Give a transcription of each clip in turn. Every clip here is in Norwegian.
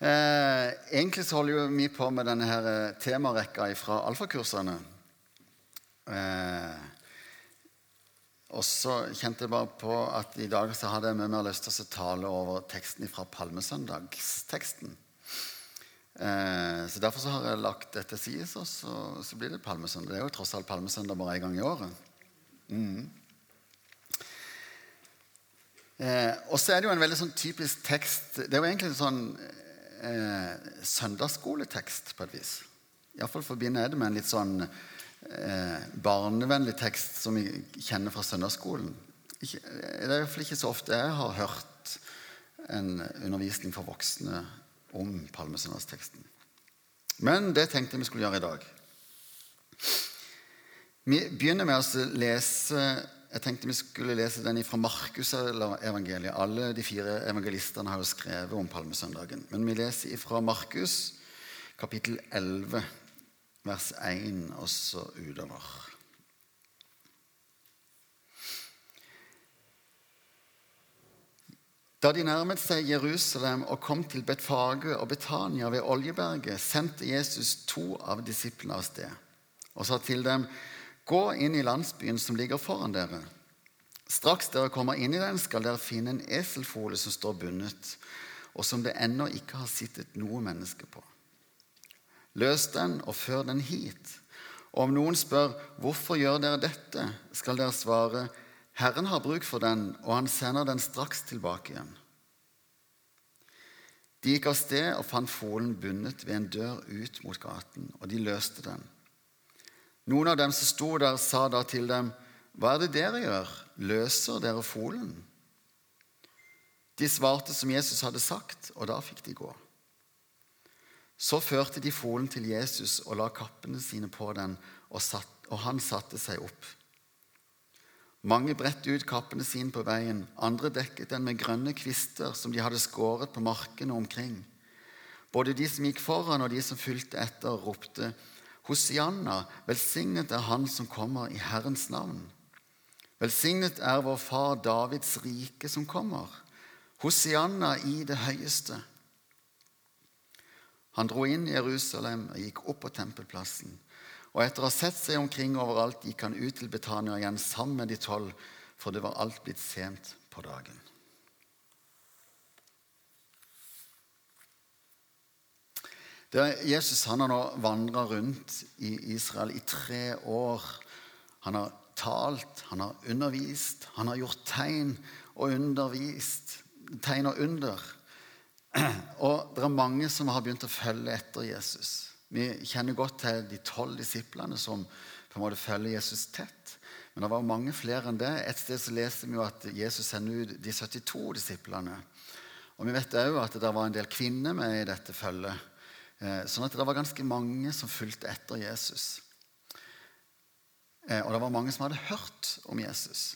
Eh, egentlig så holder jo vi på med denne her eh, temarekka fra alfakursene. Eh, og så kjente jeg bare på at i dag så hadde jeg mye mer lyst til å tale over teksten fra palmesøndagsteksten. Eh, så Derfor så har jeg lagt dette side, og så, så, blir det palmesøndag. Det er jo tross alt palmesøndag bare én gang i året. Mm. Eh, og så er det jo en veldig sånn typisk tekst Det er jo egentlig en sånn eh, søndagsskoletekst på et vis. Iallfall forbinder jeg det med en litt sånn eh, barnevennlig tekst som vi kjenner fra søndagsskolen. Ikke, det er iallfall ikke så ofte jeg har hørt en undervisning for voksne om palmesøndagsteksten. Men det tenkte jeg vi skulle gjøre i dag. Vi begynner med å lese jeg tenkte vi skulle lese den fra Markus-evangeliet. Alle de fire evangelistene har jo skrevet om palmesøndagen. Men vi leser fra Markus kapittel 11, vers 1 og så utover. Da de nærmet seg Jerusalem og kom til Betfage og Betania ved Oljeberget, sendte Jesus to av disiplene av sted og sa til dem:" Gå inn i landsbyen som ligger foran dere. Straks dere kommer inn i den, skal dere finne en eselfole som står bundet, og som det ennå ikke har sittet noe menneske på. Løs den og før den hit. Og om noen spør hvorfor gjør dere dette, skal dere svare Herren har bruk for den, og han sender den straks tilbake igjen. De gikk av sted og fant folen bundet ved en dør ut mot gaten, og de løste den. Noen av dem som sto der, sa da til dem, Hva er det dere gjør? Løser dere folen? De svarte som Jesus hadde sagt, og da fikk de gå. Så førte de folen til Jesus og la kappene sine på den, og, satt, og han satte seg opp. Mange bredte ut kappene sine på veien, andre dekket den med grønne kvister som de hadde skåret på markene omkring. Både de som gikk foran og de som fulgte etter, ropte:" Hosianna, velsignet er Han som kommer i Herrens navn. Velsignet er vår far Davids rike som kommer. Hosianna i det høyeste. Han dro inn i Jerusalem og gikk opp på tempelplassen. Og etter å ha sett seg omkring overalt gikk han ut til Betania igjen sammen med de tolv, for det var alt blitt sent på dagen. Jesus han har nå vandra rundt i Israel i tre år. Han har talt, han har undervist, han har gjort tegn og undervist. Tegn og under. Og det er mange som har begynt å følge etter Jesus. Vi kjenner godt til de tolv disiplene som på en måte følger Jesus tett. Men det var mange flere enn det. Et sted så leser vi jo at Jesus sender ut de 72 disiplene. Og vi vet òg at det var en del kvinner med i dette følget. Eh, sånn at det var ganske mange som fulgte etter Jesus. Eh, og det var mange som hadde hørt om Jesus.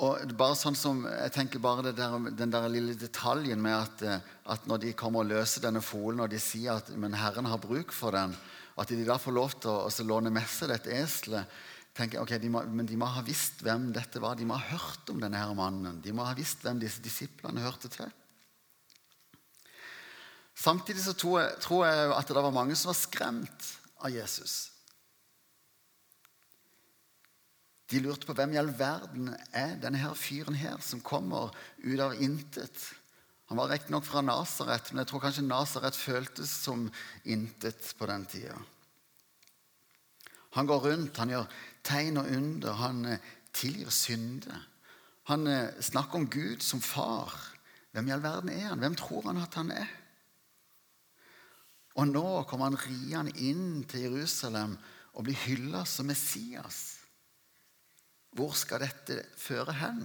Og bare sånn som, jeg tenker bare der, Den der lille detaljen med at, eh, at, når de kommer og løser denne folen, og de sier at men Herren har bruk for den, at de da får lov til å, låne med seg dette eselet tenker jeg, ok, de må, Men de må ha visst hvem dette var. De må ha hørt om denne her mannen. De må ha visst hvem disse disiplene hørte til. Samtidig så tror jeg, at det var mange som var skremt av Jesus. De lurte på hvem i all verden er denne her fyren her som kommer ut av intet. Han var riktignok fra Nasaret, men jeg tror kanskje Nasaret føltes som intet på den tida. Han går rundt, han gjør tegn og under, han eh, tilgir synder. Han eh, snakker om Gud som far. Hvem i all verden er han? Hvem tror han at han er? Og nå kommer han riende inn til Jerusalem og blir hylla som Messias. Hvor skal dette føre hen?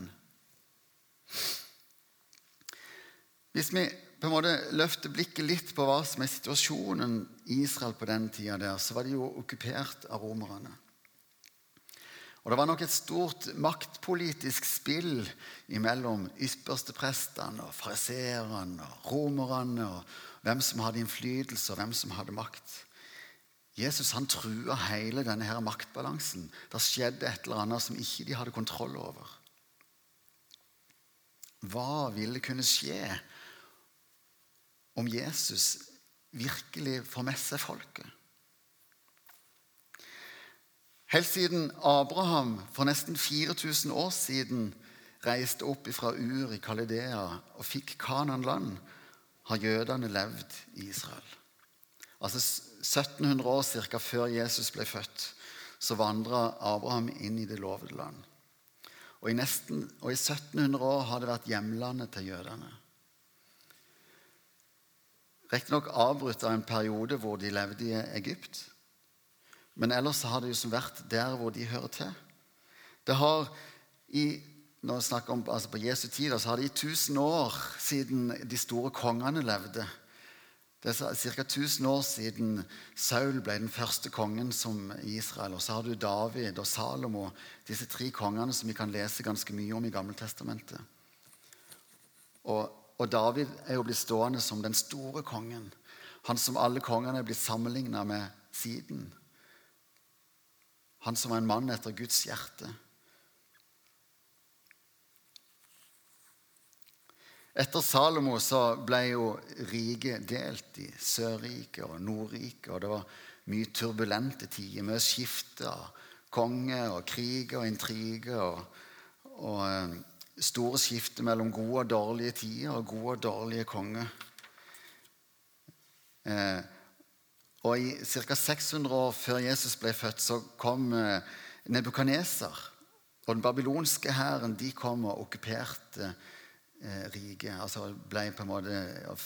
Hvis vi på en måte løfter blikket litt på hva som er situasjonen i Israel på den tida, der, så var de jo okkupert av romerne. Og Det var nok et stort maktpolitisk spill mellom yppersteprestene og fariseerne og romerne og hvem som hadde innflytelse, og hvem som hadde makt. Jesus han trua hele denne her maktbalansen. Det skjedde et eller annet som ikke de hadde kontroll over. hva ville kunne skje om Jesus virkelig får med seg folket? Helt siden Abraham for nesten 4000 år siden reiste opp fra Ur i Kalidea og fikk Kanan land, har jødene levd i Israel. Altså 1700 år cirka før Jesus ble født, så vandra Abraham inn i det lovede land. Og i, nesten, og i 1700 år har det vært hjemlandet til jødene. Riktignok avbrutt av en periode hvor de levde i Egypt. Men ellers har det jo vært der hvor de hører til. Det har i når snakker om, altså På Jesu tid så har det i 1000 år siden de store kongene levde. Det er ca. 1000 år siden Saul ble den første kongen som Israel. Og så har du David og Salomo, disse tre kongene som vi kan lese ganske mye om i Gammeltestamentet. Og, og David er jo blitt stående som den store kongen. Han som alle kongene er blitt sammenligna med siden. Han som var en mann etter Guds hjerte. Etter Salomo så ble jo riket delt i Sørriket og Nordriket. Og det var mye turbulente tider, mye skifte av konge og krig og intriger. Og, og eh, store skifter mellom gode og dårlige tider og gode og dårlige konger. Eh, og i ca. 600 år før Jesus ble født, så kom eh, Nebukaneser. og den babylonske hæren. De kom og okkuperte eh, riket. Altså ble på en måte,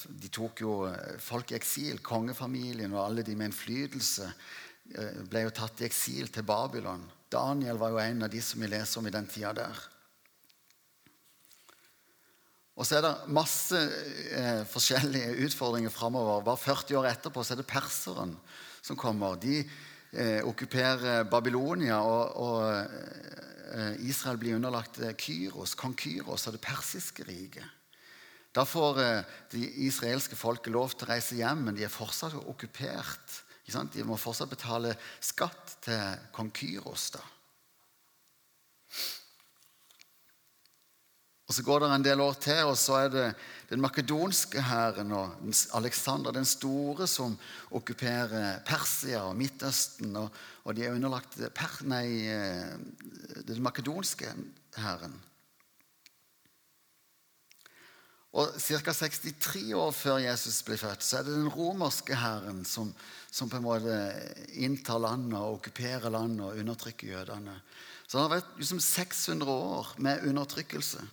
de tok jo eh, folk i eksil. Kongefamilien og alle de med innflytelse eh, ble jo tatt i eksil til Babylon. Daniel var jo en av de som vi leser om i den tida der. Og så er det masse eh, forskjellige utfordringer framover. Bare 40 år etterpå så er det perseren som kommer. De eh, okkuperer Babylonia, og, og Eh, Israel blir underlagt eh, Kyros, kong Kyros av det persiske riket. Da får eh, de israelske folket lov til å reise hjem, men de er fortsatt okkupert. De må fortsatt betale skatt til kong Kyros. da. Og Så går det en del år til, og så er det den makedonske hæren og Alexander den store som okkuperer Persia og Midtøsten. Og, og de er underlagt per, nei, eh, den makedonske hæren. Og Ca. 63 år før Jesus ble født, så er det den romerske hæren som, som, på en måte inntar landet og okkuperer landet og undertrykker jødene. Så det har vært liksom 600 år med undertrykkelse.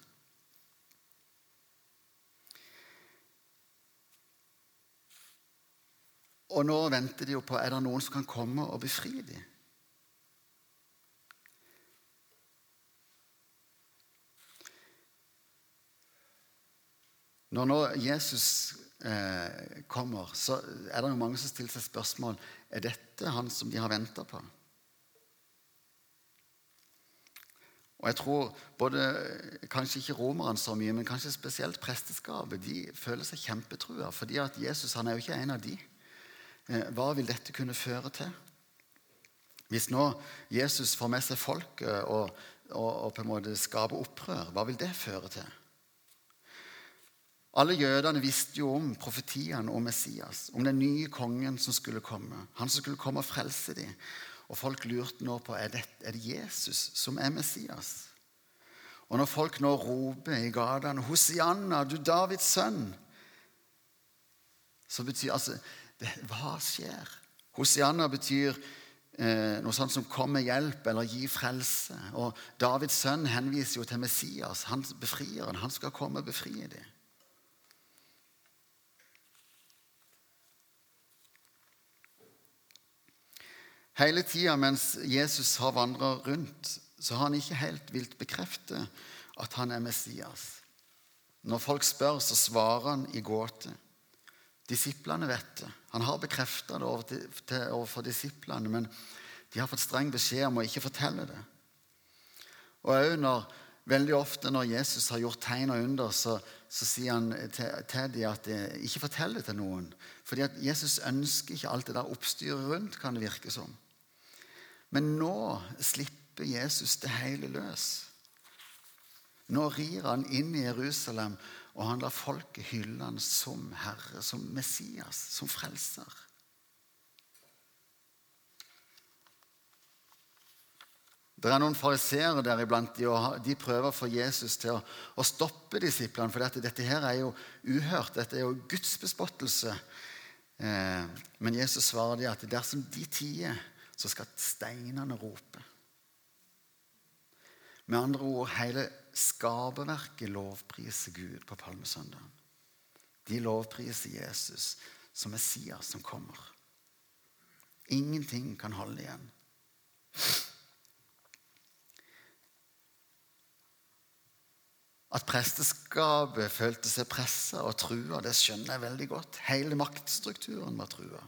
Og nå venter de jo på er det noen som kan komme og befri dem. Når nå Jesus eh, kommer, så er det jo mange som stiller seg spørsmål er dette han som de har venta på. Og jeg tror både, Kanskje ikke romerne så mye, men kanskje spesielt presteskapet. De føler seg kjempetrua, fordi at Jesus han er jo ikke en av de. Eh, hva vil dette kunne føre til? Hvis nå Jesus får med seg folket og, og, og på en måte skaper opprør, hva vil det føre til? Alle jødene visste jo om profetiene om Messias, om den nye kongen som skulle komme. Han som skulle komme og frelse dem. Og folk lurte nå på er det, er det Jesus som er Messias. Og når folk nå roper i gatene 'Hosianna, du Davids sønn', så betyr altså det, Hva skjer? Hosianna betyr eh, noe sånt som 'kom med hjelp' eller 'gi frelse'. Og Davids sønn henviser jo til Messias, han befrieren. Han skal komme og befri dem. Hele tida mens Jesus har vandra rundt, så har han ikke helt vilt bekrefte at han er Messias. Når folk spør, så svarer han i gåte. Disiplene vet det. Han har bekrefta det overfor disiplene, men de har fått streng beskjed om å ikke fortelle det. Og også når, Veldig ofte når Jesus har gjort tegn og under, så, så sier han til, til dem at de ikke fortell det til noen. Fordi at Jesus ønsker ikke alt det der oppstyret rundt, kan det virke som. Men nå slipper Jesus det hele løs. Nå rir han inn i Jerusalem, og han lar folket hylle han som Herre, som Messias, som frelser. Det er noen fariseere deriblant de, de prøver å få Jesus til å, stoppe disiplene. For dette, her er jo uhørt. Dette er jo gudsbespottelse. Eh, men Jesus svarer de at dersom de tier, så skal steinene rope. Med andre ord hele skaperverket lovpriser Gud på palmesøndagen. De lovpriser Jesus som Messias som kommer. Ingenting kan holde igjen. At presteskapet følte seg pressa og trua, det skjønner jeg veldig godt. Hele maktstrukturen var trua.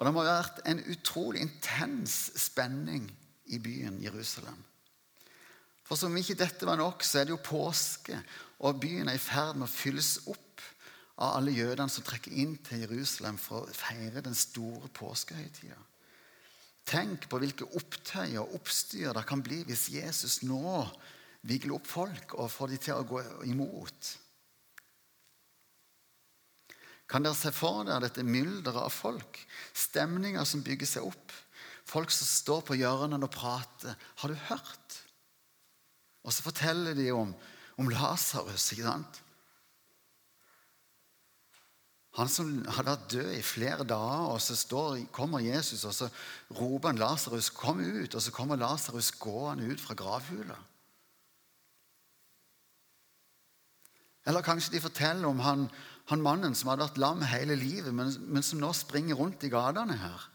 Og det må ha vært en utrolig intens spenning i byen Jerusalem. For som ikke dette var nok, så er det jo påske, og byen er i ferd med å fylles opp av alle jødene som trekker inn til Jerusalem for å feire den store påskehøytida. Tenk på hvilke opptøyer og oppstyr det kan bli hvis Jesus nå vigler opp folk og får de til å gå imot. Kan dere se for dere dette mylderet av folk? Stemninger som bygger seg opp. Folk som står på hjørnene og prater. Har du hørt? Og så forteller de om, om Lasarus, ikke sant? Han som hadde vært død i flere dager, og så står, kommer Jesus og så roper han Lasarus, 'Kom ut!' Og så kommer Lasarus gående ut fra gravhula. Eller kanskje de forteller om han, han mannen som hadde vært lam hele livet, men, men som nå springer rundt i gatene her.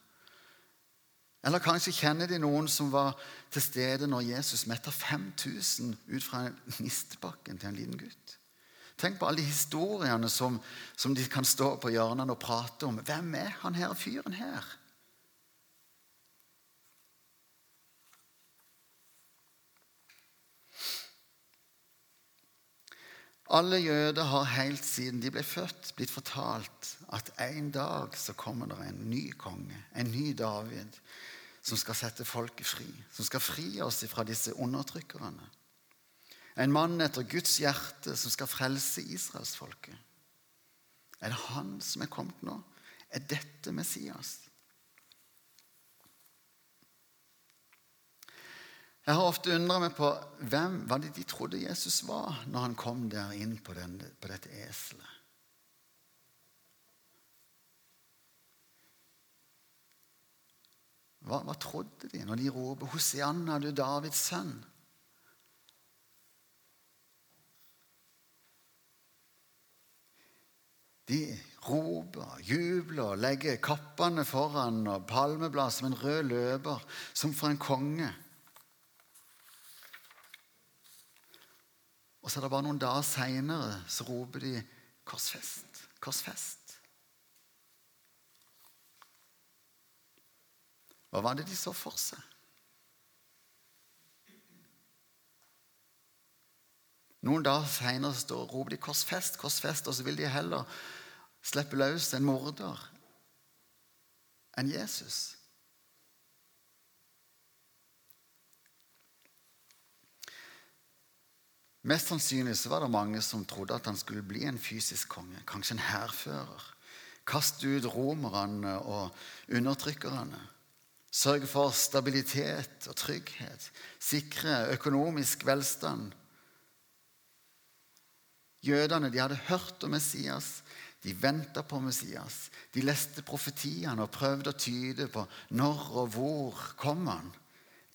Eller kanskje kjenner de noen som var til stede når Jesus metta 5000 ut fra nistebakken til en liten gutt. Tenk på alle de historiene som, som de kan stå på hjørnene og prate om. Hvem er han her fyren her? Alle jøder har helt siden de ble født, blitt fortalt at en dag så kommer det en ny konge, en ny David, som skal sette folket fri. Som skal fri oss fra disse undertrykkerne. En mann etter Guds hjerte som skal frelse israelsfolket. Er det han som er kommet nå? Er dette Messias? Jeg har ofte undra meg på hvem var det de trodde Jesus var når han kom der inn på, den, på dette eselet. Hva, hva, trodde de når de roper 'Hosianna, du Davids sønn'? De roper, jubler, legger kappene foran og palmeblad som en rød løper, som for en konge. Og så er det bare noen dager seinere så roper de 'Korsfest', 'Korsfest'. Hva var det de så for seg? Noen dager seinere roper de 'Korsfest', 'Korsfest', og så vil de heller slippe løs en morder enn Jesus. Mest sannsynlig var det mange som trodde at han skulle bli en fysisk konge, kanskje en hærfører. Kaste ut romerne og undertrykkerne. Sørge for stabilitet og trygghet. Sikre økonomisk velstand. Jødene de hadde hørt om Messias. De venta på Messias. De leste profetiene og prøvde å tyde på når og hvor kom han.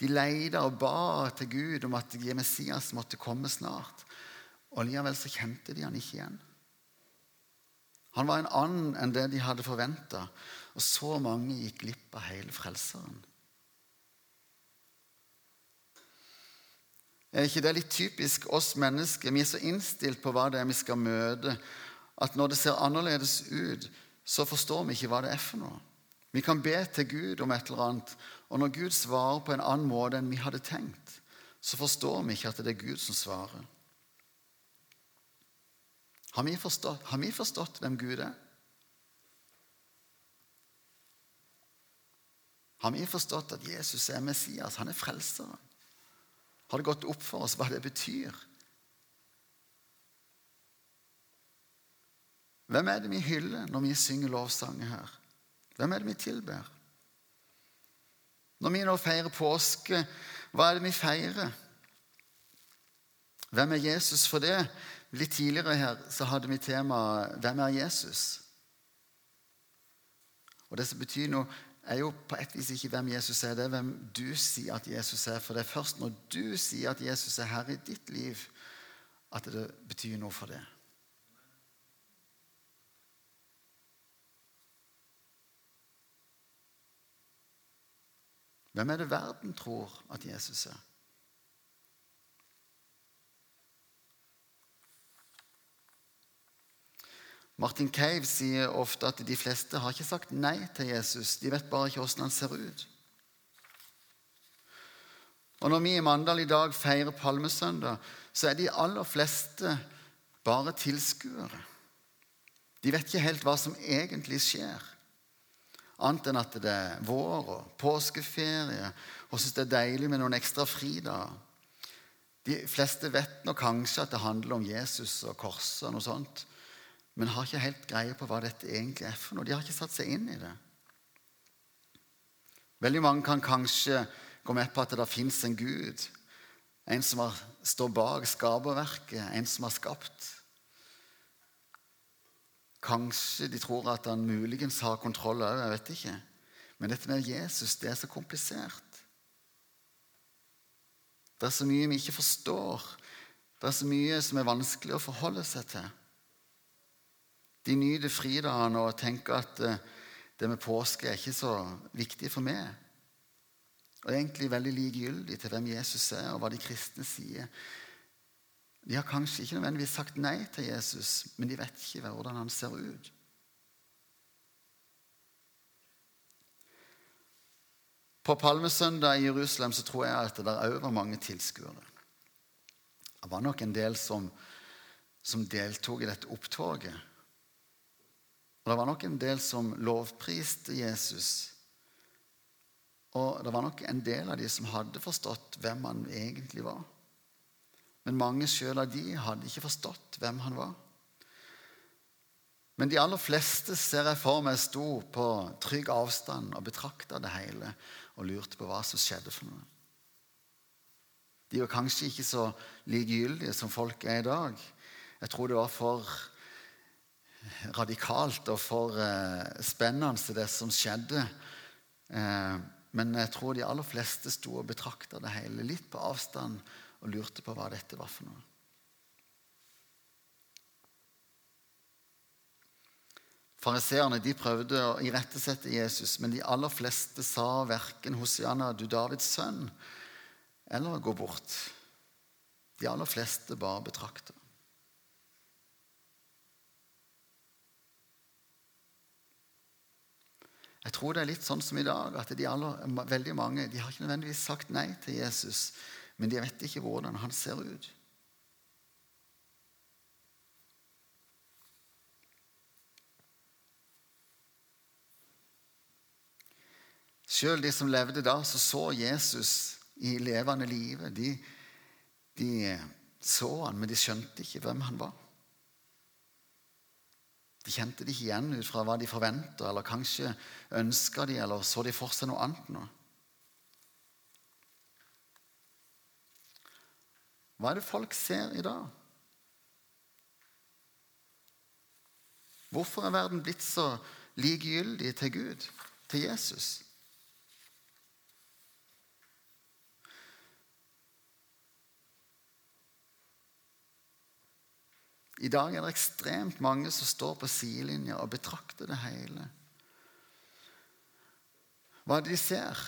De leide og ba til Gud om at Messias måtte komme snart. Og likevel så kjente de han ikke igjen. Han var en annen enn det de hadde forventa, og så mange gikk glipp av hele Frelseren. Er ikke det litt typisk oss mennesker? Vi er så innstilt på hva det er vi skal møte, at når det ser annerledes ut, så forstår vi ikke hva det er for noe. Vi kan be til Gud om et eller annet, og når Gud svarer på en annen måte enn vi hadde tenkt, så forstår vi ikke at det er Gud som svarer. Har vi forstått, har vi forstått hvem Gud er? Har vi forstått at Jesus er Messias? Han er frelseren. Har det gått opp for oss hva det betyr? Hvem er det vi hyller når vi synger lovsanger her? Hvem er det vi tilber? Når vi nå feirer påske, hva er det vi feirer? Hvem er Jesus for det? Litt tidligere her så hadde vi temaet 'Hvem er Jesus?' Og Det som betyr noe, er jo på et vis ikke hvem Jesus er, det er hvem du sier at Jesus er. For det er først når du sier at Jesus er herre i ditt liv, at det betyr noe for det. Hvem er det verden tror at Jesus er? Martin Cave sier ofte at de fleste har ikke sagt nei til Jesus. De vet bare ikke hvordan han ser ut. Og Når vi i Mandal i dag feirer palmesøndag, så er de aller fleste bare tilskuere. De vet ikke helt hva som egentlig skjer, annet enn at det er vår og påskeferie, og syns det er deilig med noen ekstra fridager. De fleste vet nok kanskje at det handler om Jesus og korset og noe sånt men har ikke helt greie på hva dette egentlig er for noe. De har ikke satt seg inn i det. Veldig mange kan kanskje gå med på at det fins en Gud. En som har, står bak skaperverket, en som har skapt. Kanskje de tror at han muligens har kontroll òg, jeg vet ikke. Men dette med Jesus, det er så komplisert. Det er så mye vi ikke forstår. Det er så mye som er vanskelig å forholde seg til. De nyter fridagene og tenker at eh, det med påske er ikke så viktig for meg. Og egentlig veldig likegyldig til hvem Jesus er, og hva de kristne sier. De har kanskje ikke nødvendigvis sagt nei til Jesus, men de vet ikke hvordan han ser ut. På palmesøndag i Jerusalem så tror jeg at det òg var mange tilskuere. Det var nok en del som, som deltok i dette opptoget. Og det var nok en del som lovpriste Jesus. Og det var nok en del av de som hadde forstått hvem han egentlig var. Men mange sjøl av de hadde ikke forstått hvem han var. Men de aller fleste ser jeg for meg sto på trygg avstand og betrakta det hele og lurte på hva som skjedde for noe. De var kanskje ikke så likegyldige som folk er i dag. Jeg tror det var for radikalt og for eh, spennende, det som skjedde. Eh, men jeg tror de aller fleste sto og betrakta det hele litt på avstand og lurte på hva dette var for noe. Fariseerne prøvde å irettesette Jesus, men de aller fleste sa verken 'Hosianna, du Davids sønn', eller 'gå bort'. De aller fleste bare betrakta. Jeg tror det er litt sånn som i dag, at de aller, veldig mange de har ikke nødvendigvis sagt nei til Jesus, men de vet ikke hvordan han ser ut. Sjøl de som levde da, som så Jesus i levende livet, de, de så han, men de skjønte ikke hvem han var. De kjente det ikke igjen ut fra hva de forventa, eller kanskje ønska de, eller så de for seg noe annet nå. Hva er det folk ser i dag? Hvorfor er verden blitt så likegyldig til Gud, til Jesus? I dag er det ekstremt mange som står på sidelinja og betrakter det hele. Hva er det de ser?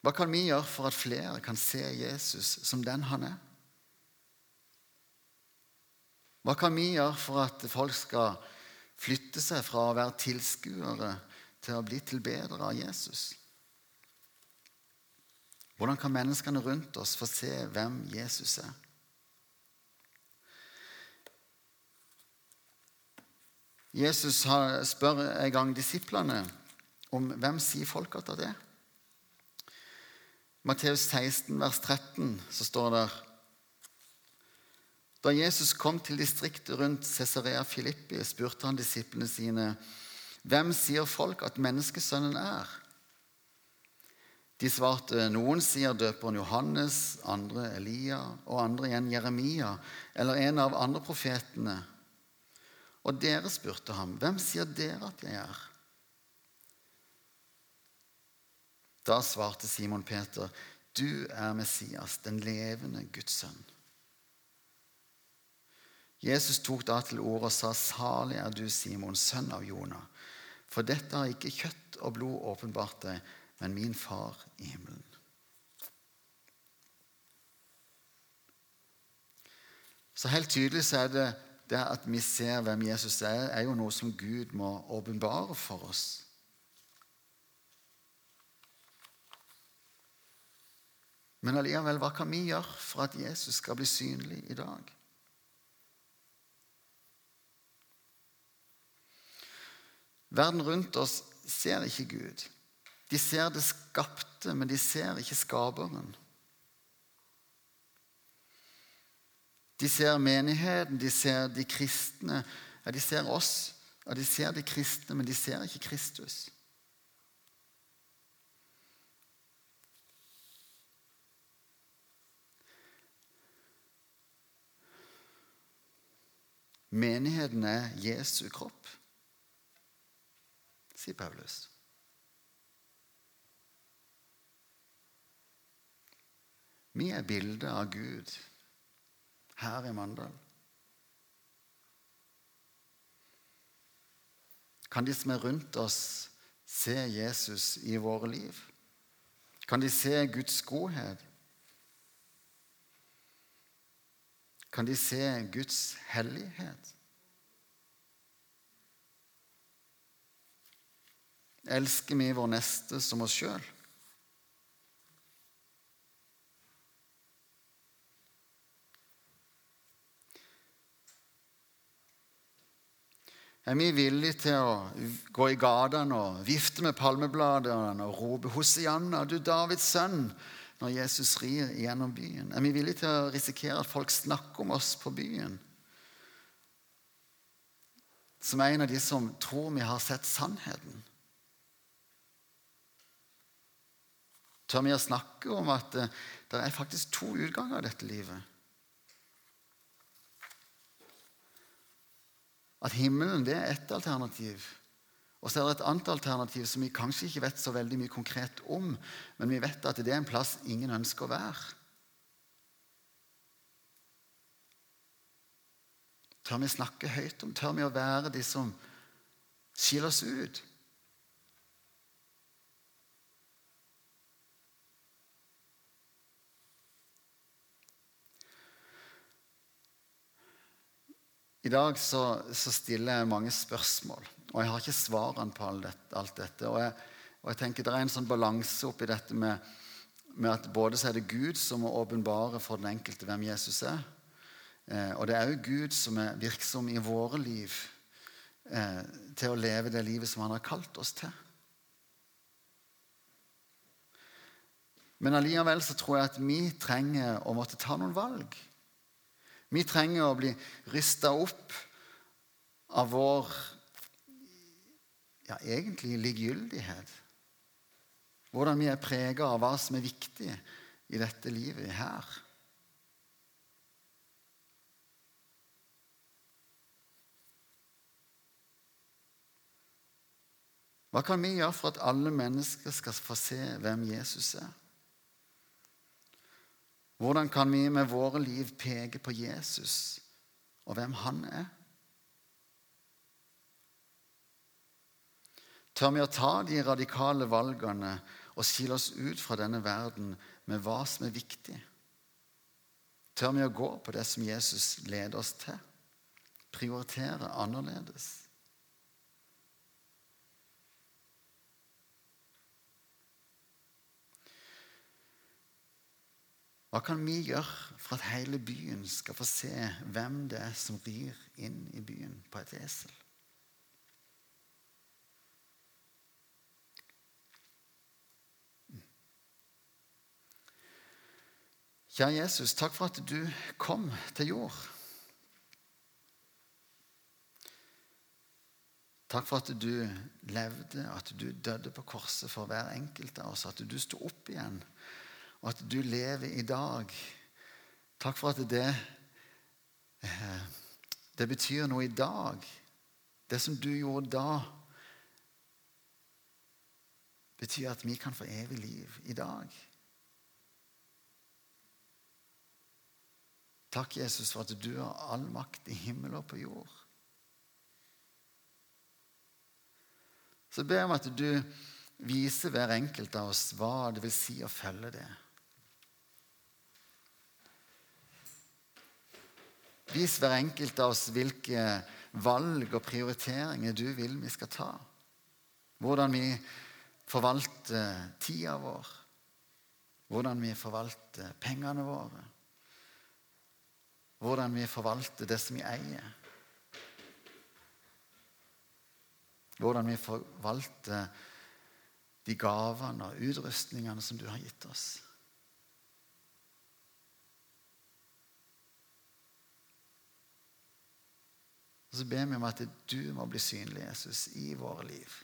Hva kan vi gjøre for at flere kan se Jesus som den han er? Hva kan vi gjøre for at folk skal flytte seg fra å være tilskuere til å bli tilbedere av Jesus? Hvordan kan menneskene rundt oss få se hvem Jesus er? Jesus spør en gang disiplene om hvem sier folk at det er. Matteus 16, vers 13, så står det Da Jesus kom til distriktet rundt Cesarea Filippi, spurte han disiplene sine, Hvem sier folk at menneskesønnen er? De svarte, Noen sier døperen Johannes, andre Elia, og andre igjen Jeremia, eller en av andre profetene. Og dere spurte ham, Hvem sier dere at jeg er? Da svarte Simon Peter, Du er Messias, den levende Guds sønn. Jesus tok da til orde og sa, Salig er du, Simon, sønn av Jonah. For dette har ikke kjøtt og blod åpenbart deg, men min far i himmelen. Så helt tydelig så er det det at vi ser hvem Jesus er, er jo noe som Gud må åpenbare for oss. Men allikevel, hva kan vi gjøre for at Jesus skal bli synlig i dag? Verden rundt oss ser ikke Gud. De ser det skapte, men de ser ikke skaperen. De ser menigheten, de ser de kristne. Ja, de ser oss. Ja, de ser de kristne, men de ser ikke Kristus. Menigheten er Jesu kropp, sier Paulus. Vi er bildet av Gud her i Mandal. Kan de som er rundt oss, se Jesus i våre liv? Kan de se Guds godhet? Kan de se Guds hellighet? Elsker vi vår neste som oss sjøl? Er vi villige til å gå i gatene og vifte med palmebladene og rope 'Hosianna, du Davids sønn', når Jesus rir gjennom byen? Er vi villige til å risikere at folk snakker om oss på byen? Som en av de som tror vi har sett sannheten? Tør vi å snakke om at eh, det er faktisk to utganger av dette livet? At himmelen det er ett alternativ. Og så er det et annet alternativ som vi kanskje ikke vet så veldig mye konkret om, men vi vet at det er en plass ingen ønsker å være. Tør vi snakke høyt om? Tør vi å være de som skiller oss ut? I dag så, så, stiller jeg mange spørsmål, og jeg har ikke svarene på alt dette. Og jeg, og jeg tenker Det er en sånn balanse oppi dette med, med, at både så er det Gud som må åpenbare for den enkelte hvem Jesus er, eh, og det er òg Gud som er virksom i våre liv eh, til å leve det livet som han har kalt oss til. Men allikevel så tror jeg at vi trenger å måtte ta noen valg. Vi trenger å bli rista opp av vår ja, egentlig likegyldighet. Hvordan vi er prega av hva som er viktig i dette livet her. Hva kan vi gjøre for at alle mennesker skal få se hvem Jesus er? Hvordan kan vi med våre liv peke på Jesus og hvem han er? Tør vi å ta de radikale valgene og skille oss ut fra denne verden med hva som er viktig? Tør vi å gå på det som Jesus leder oss til? Prioritere annerledes? Hva kan vi gjøre for at hele byen skal få se hvem det er som rir inn i byen på et esel? Kjære Jesus, takk for at du kom til jord. Takk for at du levde, at du døde på korset for hver enkelt av oss, at du sto opp igjen, at du lever i dag. Takk for at det, eh, det betyr noe i dag. Det som du gjorde da, betyr at vi kan få evig liv i dag. Takk, Jesus, for at du har all makt i himmel og på jord. Så ber jeg om at du viser hver enkelt av oss hva det vil si å følge det. Vis hver enkelt av oss hvilke valg og prioriteringer du vil vi skal ta. Hvordan vi forvalter tida vår. Hvordan vi forvalter pengene våre. Hvordan vi forvalter det som vi eier. Hvordan vi forvalter de gavene og utrustningene som du har gitt oss. Og så ber vi om at du må bli synlig, Jesus, i våre liv.